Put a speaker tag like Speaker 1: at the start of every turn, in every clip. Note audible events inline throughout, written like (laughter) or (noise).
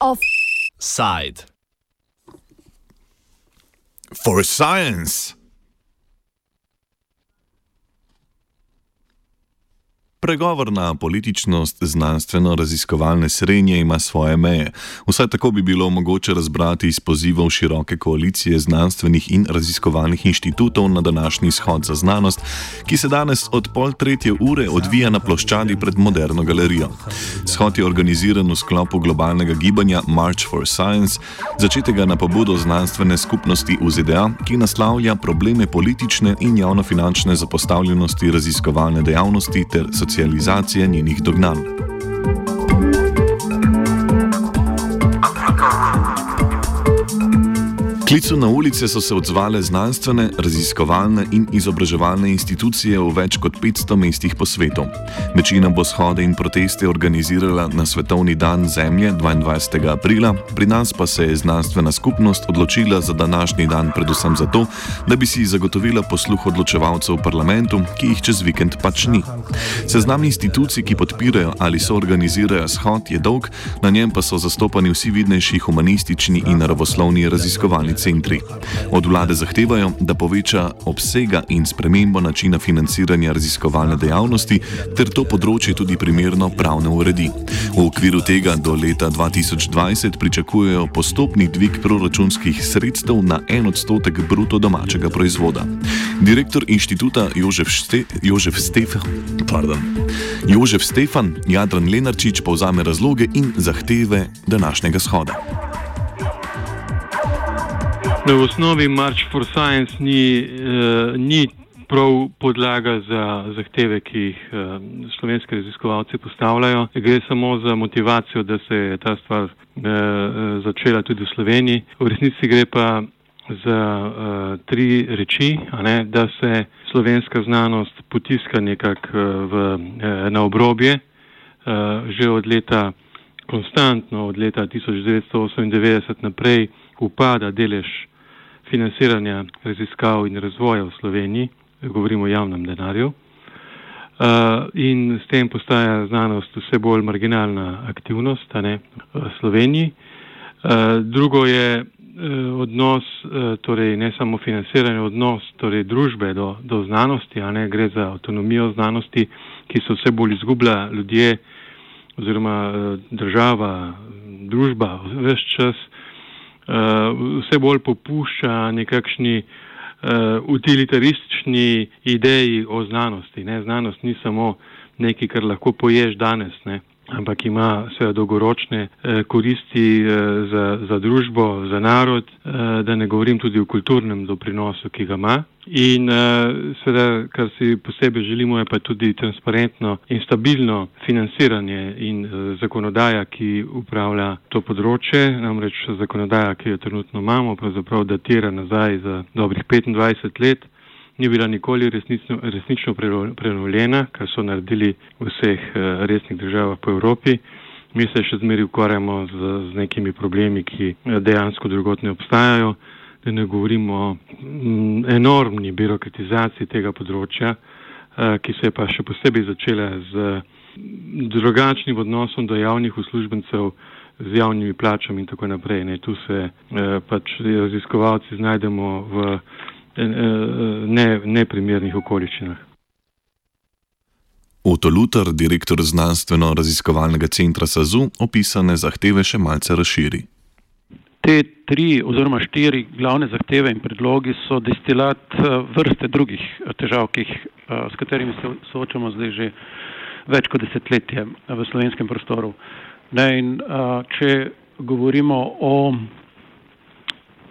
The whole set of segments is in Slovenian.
Speaker 1: Offside.
Speaker 2: For science. Pregovorna političnost znanstveno-raziskovalne srednje ima svoje meje. Vsaj tako bi bilo mogoče razbrati iz pozivov široke koalicije znanstvenih in raziskovalnih inštitutov na današnji shod za znanost, ki se danes od pol tretje ure odvija na ploščadi pred moderno galerijo. Shod je organiziran v sklopu globalnega gibanja March for Science, začetega na pobudo znanstvene skupnosti v ZDA, ki naslavlja probleme politične in javnofinančne zapostavljenosti raziskovalne dejavnosti ter socialne komercializacije njenih dognanj. Klicu na ulice so se odzvale znanstvene, raziskovalne in izobraževalne institucije v več kot 500 mestih po svetu. Večina bo shode in proteste organizirala na Svetovni dan Zemlje 22. aprila, pri nas pa se je znanstvena skupnost odločila za današnji dan predvsem zato, da bi si zagotovila posluh odločevalcev v parlamentu, ki jih čez vikend pač ni. Seznam institucij, ki podpirajo ali so organizirajo shod, je dolg, na njem pa so zastopani vsi vidnejši humanistični in naravoslovni raziskovalni centri. Od vlade zahtevajo, da poveča obsega in spremembo načina financiranja raziskovalne dejavnosti ter to področje tudi primerno pravno uredi. V okviru tega do leta 2020 pričakujejo postopni dvig proračunskih sredstev na en odstotek bruto domačega proizvoda. Direktor inštituta Jožef, Šte, Jožef, Stefan, pardon, Jožef Stefan Jadran Lenarčič povzame razloge in zahteve današnjega shoda.
Speaker 3: Na osnovi March for Science ni, uh, ni prav podlaga za zahteve, ki jih uh, slovenski raziskovalci postavljajo. Gre samo za motivacijo, da se je ta stvar uh, začela tudi v Sloveniji. V resnici gre pa za uh, tri reči, ne, da se slovenska znanost potiska nekako uh, uh, na obrobje uh, že od leta. Konstantno od leta 1998 naprej upada delež financiranja raziskav in razvoja v Sloveniji, govorimo o javnem denarju. Uh, in s tem postaja znanost vse bolj marginalna aktivnost ne, v Sloveniji. Uh, drugo je uh, odnos, torej ne samo financiranje, odnos torej družbe do, do znanosti, a ne gre za avtonomijo znanosti, ki se vse bolj izgublja ljudje oziroma država, družba, vse čas vse bolj popušča nekakšni uh, utilitaristični ideji o znanosti. Ne? Znanost ni samo nekaj, kar lahko poješ danes. Ne? Ampak ima seveda dolgoročne eh, koristi eh, za, za družbo, za narod, eh, da ne govorim tudi o kulturnem doprinosu, ki ga ima. In seveda, kar si posebej želimo, je pa tudi transparentno in stabilno financiranje in zakonodaja, ki upravlja to področje. Namreč zakonodaja, ki jo trenutno imamo, pravzaprav datira nazaj za dobrih 25 let ni bila nikoli resnično, resnično prenovljena, kar so naredili v vseh eh, resnih državah po Evropi. Mi se še zmeri ukvarjamo z, z nekimi problemi, ki eh, dejansko drugot ne obstajajo, da ne govorimo o mm, enormni birokratizaciji tega področja, eh, ki se je pa še posebej začela z drugačnim odnosom do javnih uslužbencev, z javnimi plačami in tako naprej. Ne. Tu se pač raziskovalci znajdemo v ne, neprimernih okoliščinah.
Speaker 2: Otto Luther, direktor znanstveno-raziskovalnega centra SAZU, opisane zahteve še malce razširi.
Speaker 4: Te tri oziroma štiri glavne zahteve in predlogi so destilat eh, vrste drugih eh, težav, jih, eh, s katerimi se soočamo zdaj že več kot desetletje v slovenskem prostoru. Ne, in, če govorimo o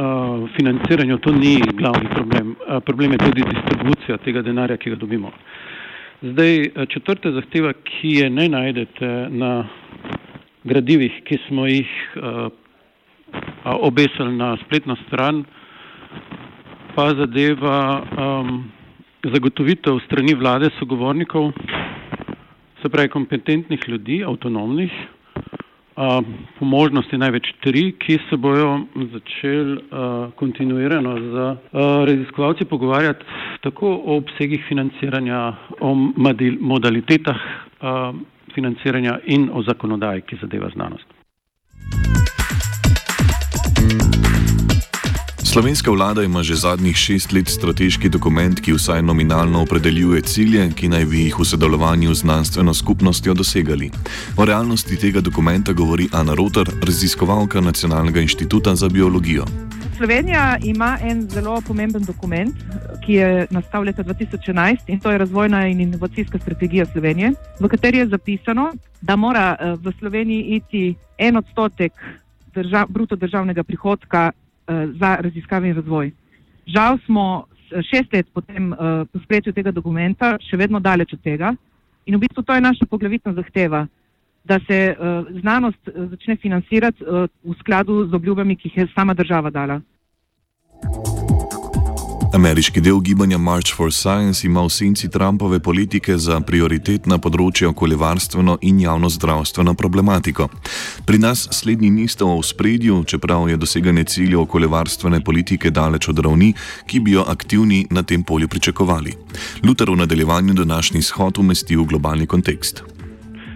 Speaker 4: uh, financiranju to ni glavni problem. Uh, problem je tudi distribucija tega denarja, ki ga dobimo. Zdaj, četrta zahteva, ki je ne najdete na gradivih, ki smo jih uh, obesili na spletno stran, pa zadeva um, zagotovitev strani vlade sogovornikov, se pravi kompetentnih ljudi, avtonomnih, po možnosti največ tri, ki se bojo začeli kontinuirano z raziskovalci pogovarjati tako o obsegih financiranja, o modalitetah financiranja in o zakonodaji, ki zadeva znanost.
Speaker 2: Slovenska vlada ima že zadnjih šest let strateški dokument, ki vsaj nominalno opredeljuje cilje, ki naj bi jih v sodelovanju z znanstveno skupnostjo dosegali. O realnosti tega dokumenta govori Ana Rotar, raziskovalka Nacionalnega inštituta za biologijo.
Speaker 5: Slovenija ima en zelo pomemben dokument, ki je nastal leta 2011 in to je razvojna in inovacijska strategija Slovenije, v kateri je zapisano, da mora eh, v Sloveniji iti en odstotek držav, bruto državnega prihodka za raziskave in razvoj. Žal smo šest let po tem uh, sprejetju tega dokumenta še vedno daleč od tega in v bistvu to je naša poglavitna zahteva, da se znanost začne financirati v skladu z obljubami, ki jih je sama država dala.
Speaker 2: Ameriški del gibanja March for Science ima v senci Trumpove politike za prioritetna področja okoljevarstveno in javno zdravstveno problematiko. Pri nas slednji nista v spredju, čeprav je doseganje ciljev okoljevarstvene politike daleč od ravni, ki bi jo aktivni na tem polju pričakovali. Luther v nadaljevanju današnji shod umesti v globalni kontekst.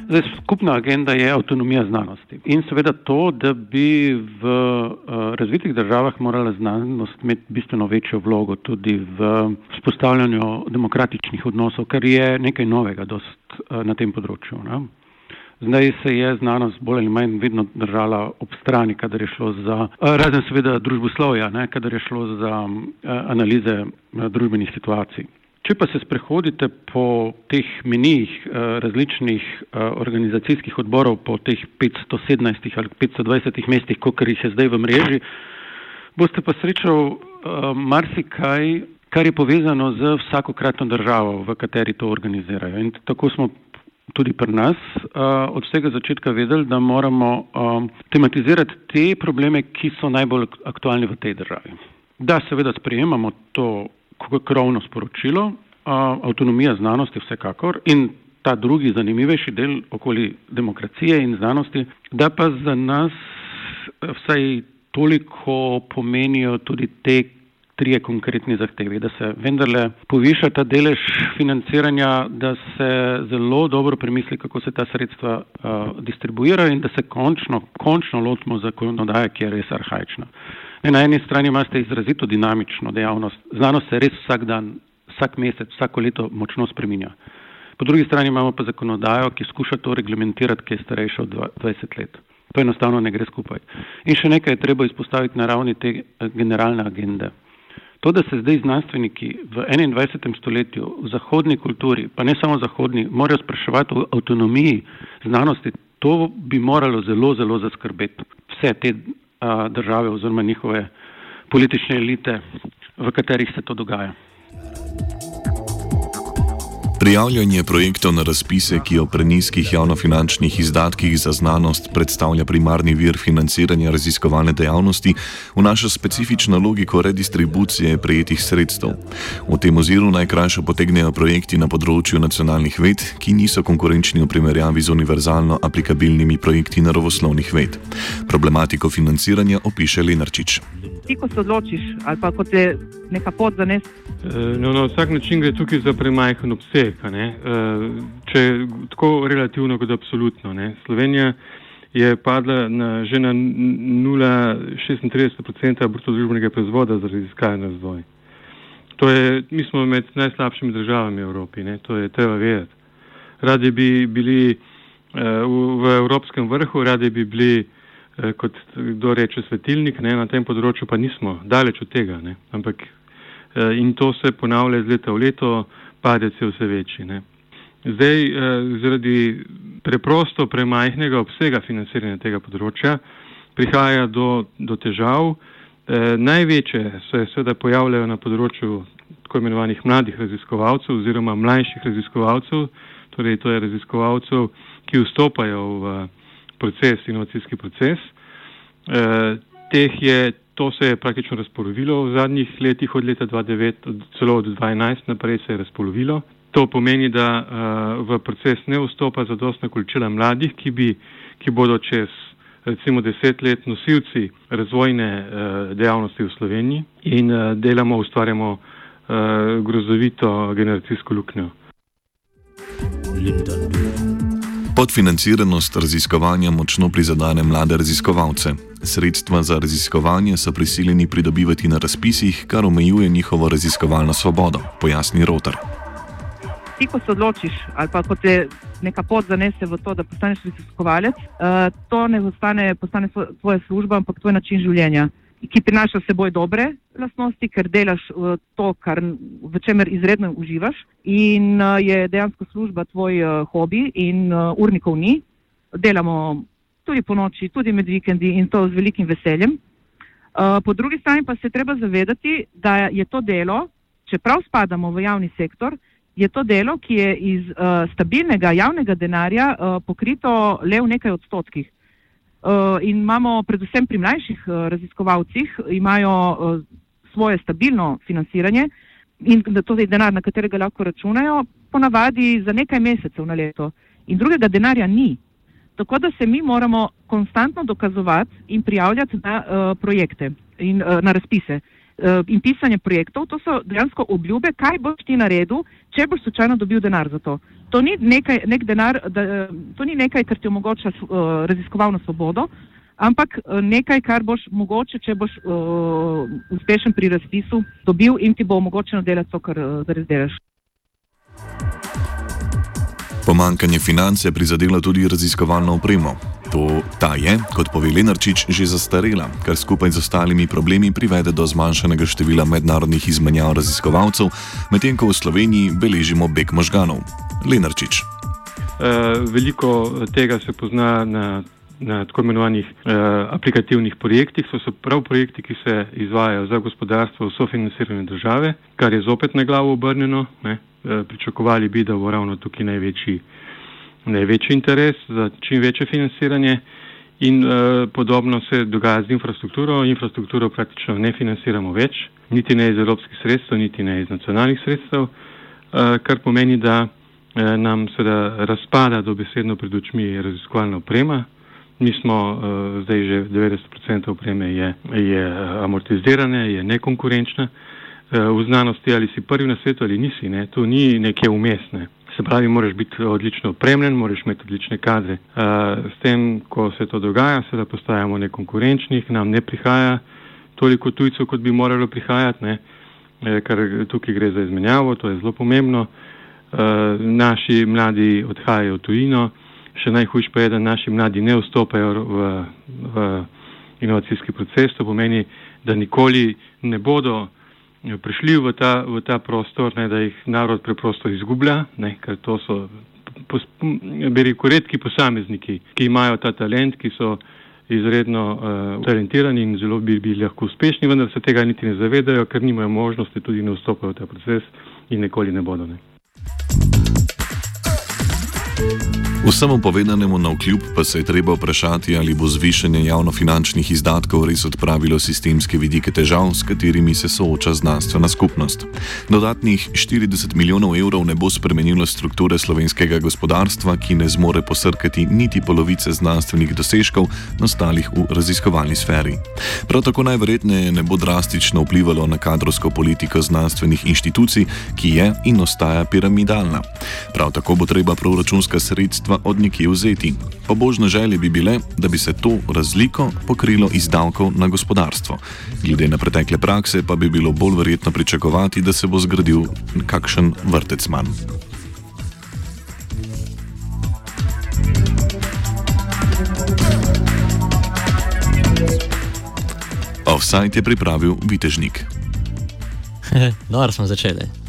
Speaker 4: Zdaj, skupna agenda je avtonomija znanosti in seveda to, da bi v uh, razvitih državah morala znanost imeti bistveno večjo vlogo tudi v spostavljanju demokratičnih odnosov, kar je nekaj novega dost, uh, na tem področju. Ne? Zdaj se je znanost bolj ali manj vedno držala ob strani, kadar je šlo za, uh, razen seveda družboslovja, ne? kadar je šlo za analize družbenih situacij. Če pa se sprehodite po teh menijih eh, različnih eh, organizacijskih odborov, po teh 517 ali 520 mestih, kot jih je zdaj v mreži, boste pa srečal eh, marsikaj, kar je povezano z vsakokratno državo, v kateri to organizirajo. In tako smo tudi pri nas od vsega začetka vedeli, da moramo tematizirati te probleme, ki so najbolj aktualni v tej državi. Da, seveda sprejemamo to krovno sporočilo, avtonomija znanosti vsekakor in ta drugi zanimivejši del okoli demokracije in znanosti, da pa za nas vsaj toliko pomenijo tudi te trije konkretni zahtevi, da se vendarle poviša ta delež financiranja, da se zelo dobro premisli, kako se ta sredstva uh, distribuirajo in da se končno, končno lotimo zakonodaje, ki je res arhajična. Na eni strani imate izrazito dinamično dejavnost. Znanost se res vsak dan, vsak mesec, vsako leto močno spreminja. Po drugi strani imamo pa zakonodajo, ki skuša to reglementirati, ki je starejša od 20 let. To enostavno ne gre skupaj. In še nekaj je treba izpostaviti na ravni te eh, generalne agende. To, da se zdaj znanstveniki v 21. stoletju v zahodni kulturi, pa ne samo zahodni, morajo spraševati o avtonomiji znanosti, to bi moralo zelo, zelo zaskrbeti vse te države oziroma njihove politične elite, v katerih se to dogaja.
Speaker 2: Prijavljanje projektov na razpise, ki o preniskih javnofinančnih izdatkih za znanost predstavlja primarni vir financiranja raziskovalne dejavnosti, vnaša specifično logiko redistribucije prejetih sredstev. V tem oziru najkrajšo potegnejo projekti na področju nacionalnih ved, ki niso konkurenčni v primerjavi z univerzalno aplikabilnimi projekti naravoslovnih ved. Problematiko financiranja opiše Lenarčič.
Speaker 5: Ti, ko se odločiš, ali pa ko te neka pot zanese.
Speaker 3: No, na vsak način gre tukaj za premajhen obseg? Eh, če tako relativno kot absolutno. Ne? Slovenija je padla na, že na 0,36% bruto družbenega proizvoda za raziskave in razvoj. To je, mi smo med najslabšimi državami v Evropi, ne? to je treba vedeti. Radi bi bili uh, v, v evropskem vrhu, radi bi bili, uh, kot kdo reče, svetilnik, ne? na tem področju pa nismo, daleč od tega. Ne? Ampak uh, in to se ponavlja iz leta v leto. Padec je vse večji. Ne. Zdaj, eh, zaradi preprosto premajhnega obsega financiranja tega področja prihaja do, do težav. Eh, največje se seveda pojavljajo na področju tako imenovanih mladih raziskovalcev oziroma mlajših raziskovalcev, torej to je raziskovalcev, ki vstopajo v proces, inovacijski proces. Eh, teh je To se je praktično razpolovilo v zadnjih letih, od leta 2009, od, celo od 2012 naprej se je razpolovilo. To pomeni, da uh, v proces ne vstopa zadostna količina mladih, ki, bi, ki bodo čez recimo deset let nosilci razvojne uh, dejavnosti v Sloveniji in uh, delamo, ustvarjamo uh, grozovito generacijsko luknjo.
Speaker 2: Podfinanciranost raziskovanja močno prizadene mlade raziskovalce. Sredstva za raziskovanje so prisiljeni pridobivati na razpisih, kar omejuje njihovo raziskovalno svobodo, pojasni Rotar
Speaker 5: ti, ko se odločiš, ali pa ko te neka pot zanese v to, da postaneš raziskovalec, uh, to ne postane, postane tvoja služba, ampak tvoj način življenja, ki prinaša seboj dobre lastnosti, ker delaš uh, to, kar, v čemer izredno uživaš, in uh, je dejansko služba tvoj uh, hobi, in urnikov ni. Delamo tudi po noči, tudi med vikendi in to z velikim veseljem. Po drugi strani pa se treba zavedati, da je to delo, čeprav spadamo v javni sektor, je to delo, ki je iz stabilnega javnega denarja pokrito le v nekaj odstotkih. Uh, in imamo predvsem pri mlajših uh, raziskovalcih, imajo uh, svoje stabilno financiranje in da to je denar, na katerega lahko računajo, ponavadi za nekaj mesecev na leto. In drugega denarja ni. Tako da se mi moramo konstantno dokazovati in prijavljati na uh, projekte in uh, na razpise. Uh, Eh, in pisanje projektov, to so dejansko obljube, kaj boš ti naredil, če boš slučajno dobil denar za to. To ni nekaj, nek denar, da, eh, to ni nekaj, kar ti omogoča uh, raziskovalno svobodo, ampak nekaj, kar boš mogoče, če boš uh, uspešen pri razpisu, dobil in ti bo omogočeno delati to, kar uh, zares delaš.
Speaker 2: Pomankanje financ je prizadelo tudi raziskovalno opremo. To, ta je, kot pove Lenarčič, že zastarela, kar skupaj z ostalimi problemi privede do zmanjšanega števila mednarodnih izmenjav raziskovalcev, medtem ko v Sloveniji beležimo beg možganov. Lenarčič. E,
Speaker 3: veliko tega se pozna na, na tako imenovanih e, aplikativnih projektih. To so prav projekti, ki se izvajajo za gospodarstvo v sofinanciranju države, kar je zopet na glavo obrnjeno. Ne. E, pričakovali bi, da bo ravno tukaj največji največji interes za čim večje financiranje in uh, podobno se dogaja z infrastrukturo. Infrastrukturo praktično ne financiramo več, niti ne iz evropskih sredstev, niti ne iz nacionalnih sredstev, uh, kar pomeni, da uh, nam seveda razpada dobesedno pred očmi raziskovalna oprema. Mi smo uh, zdaj že 90% opreme je, je amortizirane, je nekonkurenčna. Uh, v znanosti ali si prvi na svetu ali nisi, ne? to ni nekje umestne. Se pravi, moraš biti odlično opremljen, moraš imeti odlične kadre. S tem, ko se to dogaja, seveda postajamo nekonkurenčni, nam ne prihaja toliko tujcev, kot bi moralo prihajati, ne? E, ker tukaj gre za izmenjavo, to je zelo pomembno. Naši mladi odhajajo v tujino, še najhujš pa je, da naši mladi ne vstopajo v, v inovacijski proces, to pomeni, da nikoli ne bodo prišli v ta, v ta prostor, ne, da jih narod preprosto izgublja, ne, ker to so rekel, redki posamezniki, ki imajo ta talent, ki so izredno uh, talentirani in zelo bi bili lahko uspešni, vendar se tega niti ne zavedajo, ker nimajo možnosti, tudi ne vstopajo v ta proces in nikoli ne bodo. Ne.
Speaker 2: Vsemu povedanemu na vkljub pa se je treba vprašati, ali bo zvišanje javnofinančnih izdatkov res odpravilo sistemske vidike težav, s katerimi se sooča znanstvena skupnost. Dodatnih 40 milijonov evrov ne bo spremenilo strukture slovenskega gospodarstva, ki ne zmore posrkati niti polovice znanstvenih dosežkov nastalih v raziskovalni sferi. Prav tako najverjetneje ne bo drastično vplivalo na kadrovsko politiko znanstvenih inštitucij, ki je in ostaja piramidalna. Prav tako bo treba proračunska sredstva sredstva od nekje vzeti. Pobožne želje bi bile, da bi se to razliko pokrilo iz davkov na gospodarstvo. Glede na pretekle prakse pa bi bilo bolj verjetno pričakovati, da se bo zgradil kakšen vrtec manj. Offside je pripravil Vitežnik. (laughs)
Speaker 6: Dobro smo začeli.